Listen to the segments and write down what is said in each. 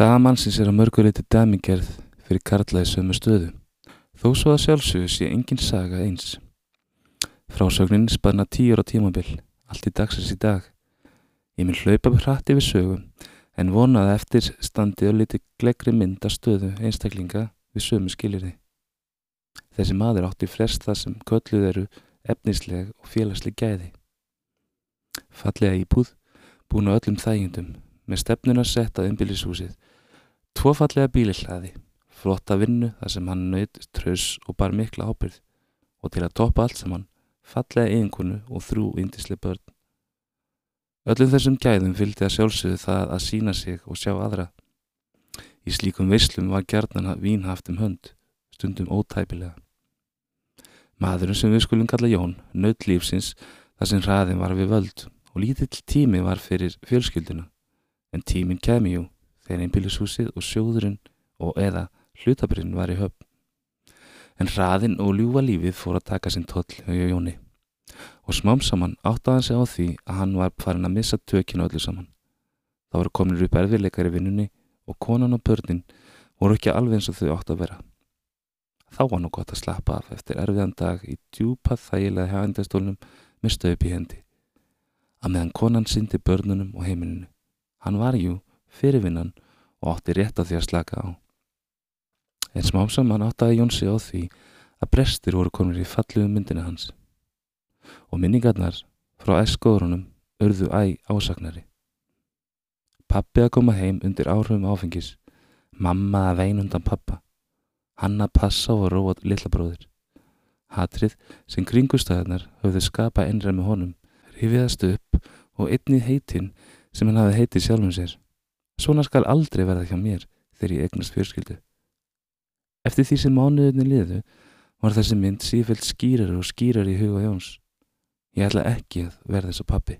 Sagamannsins er á mörguleiti dæmigerð fyrir karlæði sömu stöðu. Þó svo að sjálfsögur sé engin saga eins. Frásögnin spanna tíur á tímabill, allt í dagsins í dag. Ég mun hlaupa hrætt yfir sögum en vonaði eftir standi og liti gleggri mynda stöðu einstaklinga við sömu skilirði. Þessi maður átti flest það sem kölluð eru efnisleg og félagsleg gæði. Fallega íbúð, búin á öllum þægjendum, með stefnuna sett að umbyllishúsið, tvo fallega bílihlaði, flotta vinnu þar sem hann nöyt trös og bar mikla ábyrð og til að toppa allt saman, fallega eiginkonu og þrjú indisli börn. Öllum þessum gæðum fylgdi að sjálfsögðu það að sína sig og sjá aðra. Í slíkum veislum var gjarnana vínhaft um hönd, stundum ótæpilega. Maðurinn sem við skulum kalla Jón nödd lífsins þar sem hraðin var við völd og lítill tími var fyrir fjölskylduna. En tíminn kemi jú þegar einbílishúsið og sjóðurinn og eða hlutabrinn var í höfn. En hraðin og ljúfa lífið fór að taka sinn toll hjá Jóni. Og smám saman áttaði hann sig á því að hann var farin að missa tökinu öllu saman. Það voru kominir upp erfiðleikar í vinnunni og konan og börnin voru ekki alveg eins og þau átt að vera. Þá var nú gott að slappa af eftir erfiðan dag í djúpa þægilega hægandastólnum með stöp í hendi. Að meðan konan syndi börnunum og heimilinu. Hann var jú fyrirvinnan og átti rétt á því að slaka á. En smám saman áttaði Jónsi á því að brestir voru komin í falluðu myndina hans. Og minningarnar frá æskóðrunum örðu æg ásagnari. Pappi að koma heim undir áhrifum áfengis, mamma að vein undan pappa, hann að passa og róa lillabróðir. Hatrið sem kringustæðarnar höfðu skapa einræð með honum, rifiðast upp og einnið heitin sem hann hafi heitið sjálfum sér. Svona skal aldrei verða hjá mér þegar ég egnast fjörskildu. Eftir því sem mánuðinni liðu var þessi mynd sífælt skýrar og skýrar í huga Jóns. Ég ætla ekki að verða þess að pappi.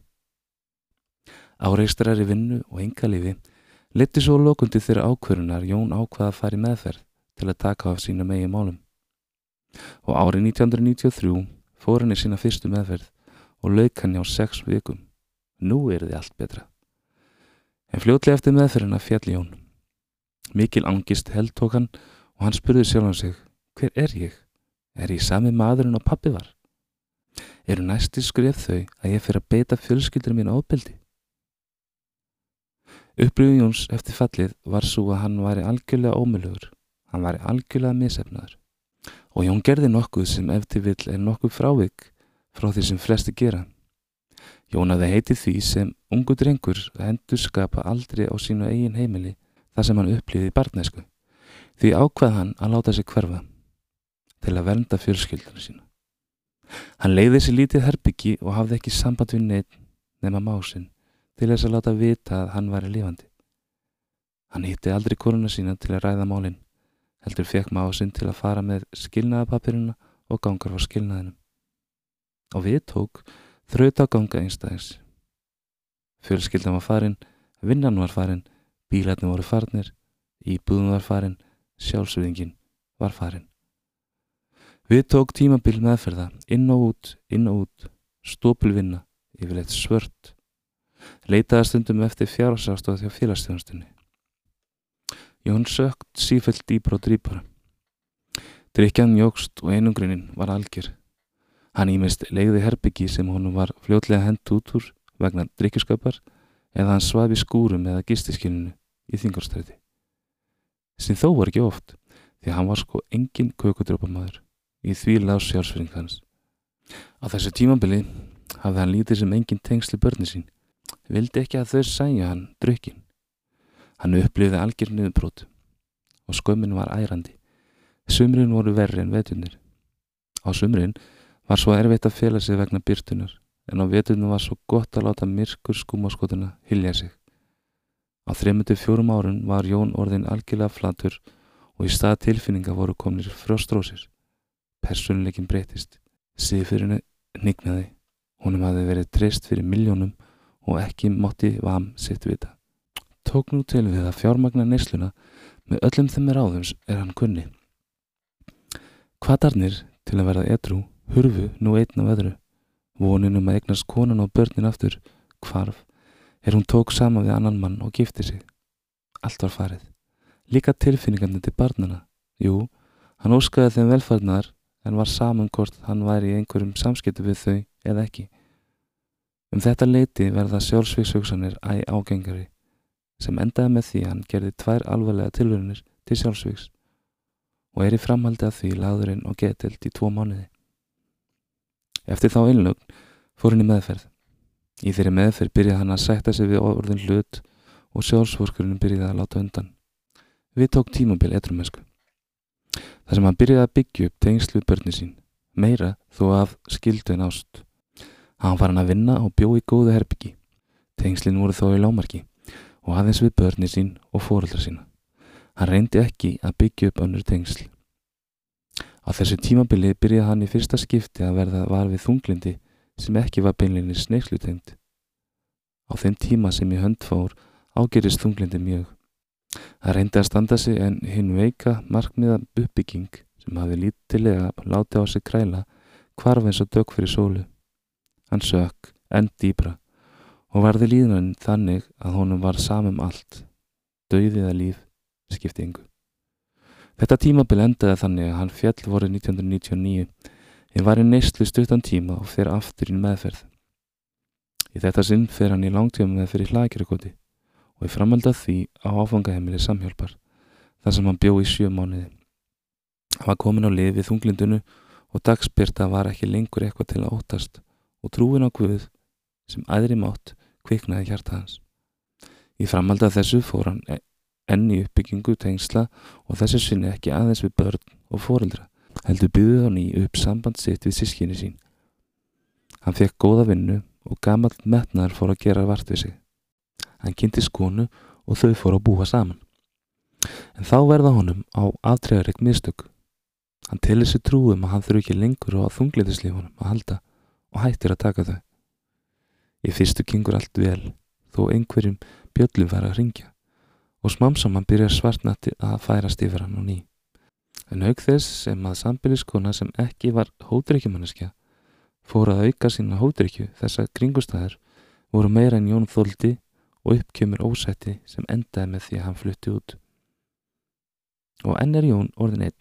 Áreikstrar í vinnu og engalífi leti svo lokundi þeirra ákvörunar Jón ákvaða að fara í meðferð til að taka af sína megi málum. Og árið 1993 fór hann í sína fyrstu meðferð og lauk hann hjá sex vikum. Nú er þið allt betra. En fljótlega eftir meðferðina fjalli Jón. Mikil angist held tók hann og hann spurði sjálf hann sig, hver er ég? Er ég sami maðurinn og pappi var? Eru næsti skrif þau að ég fyrir að beita fjölskyldur mín ábyldi? Upplifun Jóns eftir fallið var svo að hann væri algjörlega ómölugur. Hann væri algjörlega misefnaður. Og Jón gerði nokkuð sem eftir vill er nokkuð frávik frá því sem flesti gera. Jón hafði heitið því sem ungu drengur að endur skapa aldrei á sínu eigin heimili þar sem hann upplýði barnesku. Því ákvað hann að láta sig hverfa til að vernda fjölskylduna sína. Hann leiði sér lítið herbyggi og hafði ekki samband við neitt nema másinn til þess að láta vita að hann væri lifandi. Hann hitti aldrei koruna sína til að ræða málinn, heldur fekk másinn til að fara með skilnaðapapirina og gangar á skilnaðinum. Og við tók þraut á ganga einstæðis. Fjölskyldan var farin, vinnan var farin, bílarnir voru farnir, íbúðun var farin, sjálfsöðingin var farin. Við tók tímabil meðferða, inn og út, inn og út, stópilvinna, yfirleitt svört. Leitaði stundum eftir fjárhásastóð hjá félagsstjónastunni. Jón sökt sífælt dýpar og drýpar. Drykjan jógst og einungrinnin var algjör. Hann ímest legði herbyggi sem honum var fljótlega hend út úr vegna drykkjuskapar eða hann svafi skúrum eða gistiskilinu í þingorstræti. Sem þó var ekki oft því hann var sko engin kökudrópamaður í því lág sjálfsfyrring hans. Á þessu tímambili hafði hann lítið sem engin tengsli börni sín. Vildi ekki að þau sæja hann drukkin. Hann upplifði algjör niðurbrót og skömmin var ærandi. Sumrin voru verri en vetjunir. Á sumrin var svo erfitt að fela sig vegna byrtunar en á vetjunum var svo gott að láta myrkur skúmaskotuna hilja sig. Á 34 árun var Jón orðin algjörlega flatur og í stað tilfinninga voru komnir frjóstrósir. Personleikin breytist. Sýðfyrinu nignaði. Húnum hafði verið treyst fyrir miljónum og ekki mátti vam sitt vita. Tók nú til við að fjármagna neysluna með öllum þeim ráðums er hann kunni. Kvatarnir til að verða edru hurfu nú einn af öðru. Voninum að eignast konan og börnin aftur hvarf er hún tók sama við annan mann og gifti sig. allt var farið. Líka tilfinningandi til barnana. Jú, hann óskaði þeim velfarnar en var saman hvort hann væri í einhverjum samskiptu við þau eða ekki. Um þetta leiti verða sjálfsvíkshugsanir æg ágengari sem endaði með því hann gerði tvær alvarlega tilvörunir til sjálfsvíks og er í framhaldi að því laðurinn og getild í tvo mánuði. Eftir þá innlögn fór hann í meðferð. Í þeirri meðferð byrjaði hann að sætta sig við orðin hlut og sjálfsvorkurinn byrjaði að láta undan. Við tók tímabil etrumennsku. þar sem hann byrjaði að byggja upp tengslu börni sín, meira þó af skildu en ást. Hann var hann að vinna og bjó í góðu herbyggi. Tengslinn voru þó í lámarki og aðeins við börni sín og fóröldra sína. Hann reyndi ekki að byggja upp önnur tengsl. Á þessu tímabili byrjaði hann í fyrsta skipti að verða var við þunglindi sem ekki var beinleginni sneikslutengt. Á þeim tíma sem í hönd fór ágerist þunglindi mjög. Það reyndi að standa sig en hinn veika markmiða uppbygging sem hafi lítilega láti á sig kræla kvarf eins og dög fyrir sólu. Hann sök enn dýbra og varði líðnan þannig að honum var samum allt, dauðiða líf, skipti yngu. Þetta tímabil endaði þannig að hann fjall voru 1999 en var í neyslu stuttan tíma og fer aftur í meðferð. Í þetta sinn fer hann í langtíma meðferð í hlaðkjörgóti og í framölda því á áfangaheimili samhjálpar þar sem hann bjó í sjö mánuði. Hann var komin á lið við þunglindunu og dagspyrta var ekki lengur eitthvað til að óttast og trúin á Guð sem æðri mátt kviknaði hjarta hans. Í framhaldi af þessu fór hann enn í uppbyggingu tengsla og þessu sinni ekki aðeins við börn og fóreldra, heldur byggðið hann í upp samband sitt við sískinni sín. Hann fekk góða vinnu og gammal metnar fór að gera vart við sig. Hann kynnti skonu og þau fór að búa saman. En þá verða honum á aftræðarik mistök. Hann telur sér trúum að hann þurfi ekki lengur á þunglindislifunum að halda og hættir að taka þau. Í fyrstu gengur allt vel, þó einhverjum bjöllum fara að ringja og smamsaman byrjar svartnatti að færast yfir hann og ný. En auk þess sem að sambiliskona sem ekki var hótrykjumanniska fór að auka sína hótrykju þess að kringustæður voru meira en Jón þóldi og uppkjömmur ósætti sem endaði með því að hann flutti út. Og enn er Jón orðin einn.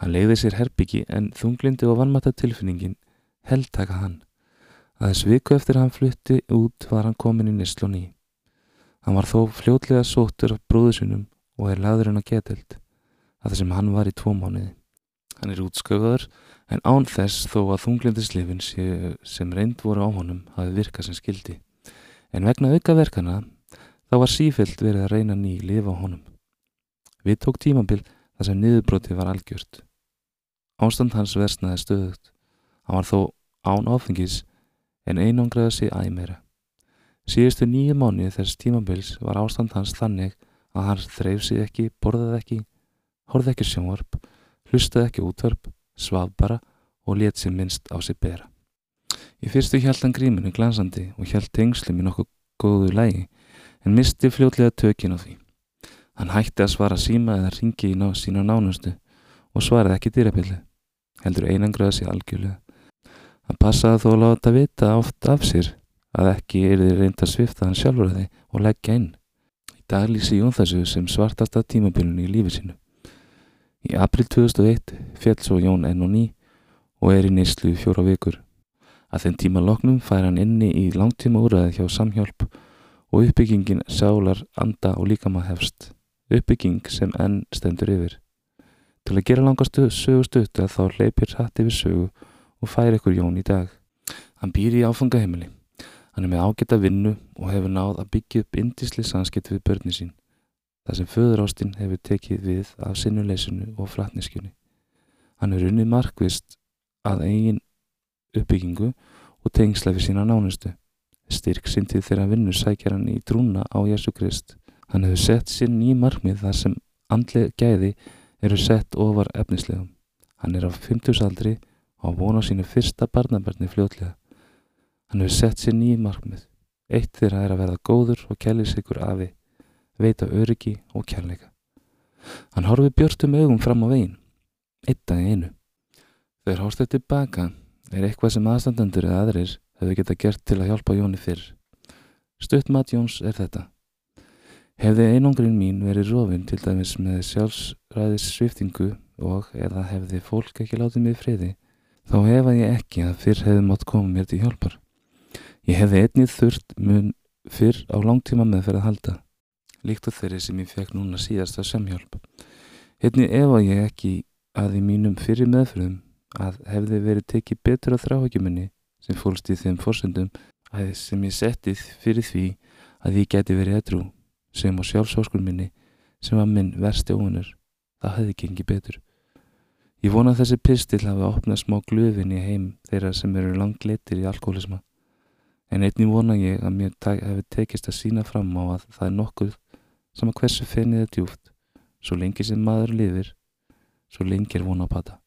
Hann leiði sér herbyggi en þunglindi og vannmatta tilfinningin heldtaka hann. Aðeins viku eftir hann flutti út var hann komin í Nislu ný. Hann var þó fljótlega sóttur af bróðusunum og er laðurinn á getild, að það sem hann var í tvo mánuði. Hann er útsköfaður en án þess þó að þunglindislifin sem reynd voru á honum hafi virkað sem skildi. En vegna aukaverkana þá var sífelt verið að reyna ný lifa á honum. Við tók tímabil þar sem niðurbroti var algjört. Ástand hans versnaði stöðugt. Hann var þó án áfengis en einangraði sig æmera. Síðustu nýju mánu þess tímabils var ástand hans þannig að hann þreif sig ekki, borðaði ekki, horfði ekki sjónvarp, hlustaði ekki útvarp, svaf bara og let sér minnst á sig bera. Í fyrstu hjælt hann gríminu glansandi og hjælt tengslum í nokkuð góðu lægi en misti fljótlega tökin á því. Hann hætti að svara síma eða ringi í ná, sína nánustu og svaraði ekki dýrapillu, heldur einangraði sig algjörlega. Hann passaði þó að láta vita oft af sér að ekki er þið reynd að svifta hann sjálfur að þið og leggja inn. Í dag lýsi Jón þessu sem svartasta tímabilunni í lífi sínu. Í april 2001 fjall svo Jón enn og ný og er í neyslu fjóra vikur. Að þeim tíma loknum fær hann inni í langtíma úræði hjá samhjálp og uppbyggingin sálar, anda og líkama hefst. Uppbygging sem enn stendur yfir. Til að gera langastu sögustutt að þá leipir hatt yfir sögu og fær ykkur Jón í dag. Hann býr í áfangaheimili. Hann er með ágæta vinnu og hefur náð að byggja upp indisli sanskipt við börni sín. Það sem föðurástinn hefur tekið við af sinnuleysinu og flatniskjunni. Hann er unnið markvist að eigin uppbyggingu og tengsla fyrir sína nánustu. Styrk sinn til þeirra vinnu sækjar hann í trúna á Jésu Krist. Hann hefur sett sinn í markmið þar sem andlega gæði eru sett ofar efnislegum. Hann er á 50 aldri og vona sínu fyrsta barnabarni fljótlega. Hann hefur sett sér nýjum markmið. Eitt þeirra er að verða góður og kælir sig ykkur afi, veita öryggi og kærleika. Hann horfi björnstum augum fram á veginn, eitt að einu. Þegar hóstaði tilbaka er eitthvað sem aðstandandur eða aðrir hefur geta gert til að hjálpa Jóni fyrr. Stutt mat Jóns er þetta. Hefði einangrinn mín verið rofin til dæmis með sjálfsræðis sviftingu og eða hefði fólk ekki látið mig friði, þá hefa ég ekki að fyrr hefði mátt koma mér til hjálpar. Ég hefði einnið þurft mun fyrr á langtíma meðferð að halda, líkt á þeirri sem ég fekk núna síðast að semhjálp. Einnig efa ég ekki að í mínum fyrir meðferðum að hefði verið tekið betur á þráhækjuminni sem fólst í þeim fórsendum að sem ég settið fyrir því að ég geti verið edru sem á sjálfsóskun minni sem var minn versti óunur. Það hefði gengið betur. Ég vona að þessi pistil hafi opnað smá glöfin í heim þeirra sem eru langleitir í alkoholisma. En einnig vona ég að mér hefði tekist að sína fram á að það er nokkuð sem að hversu fennið er djúft, svo lengi sem maður lifir, svo lengi er vona að pata.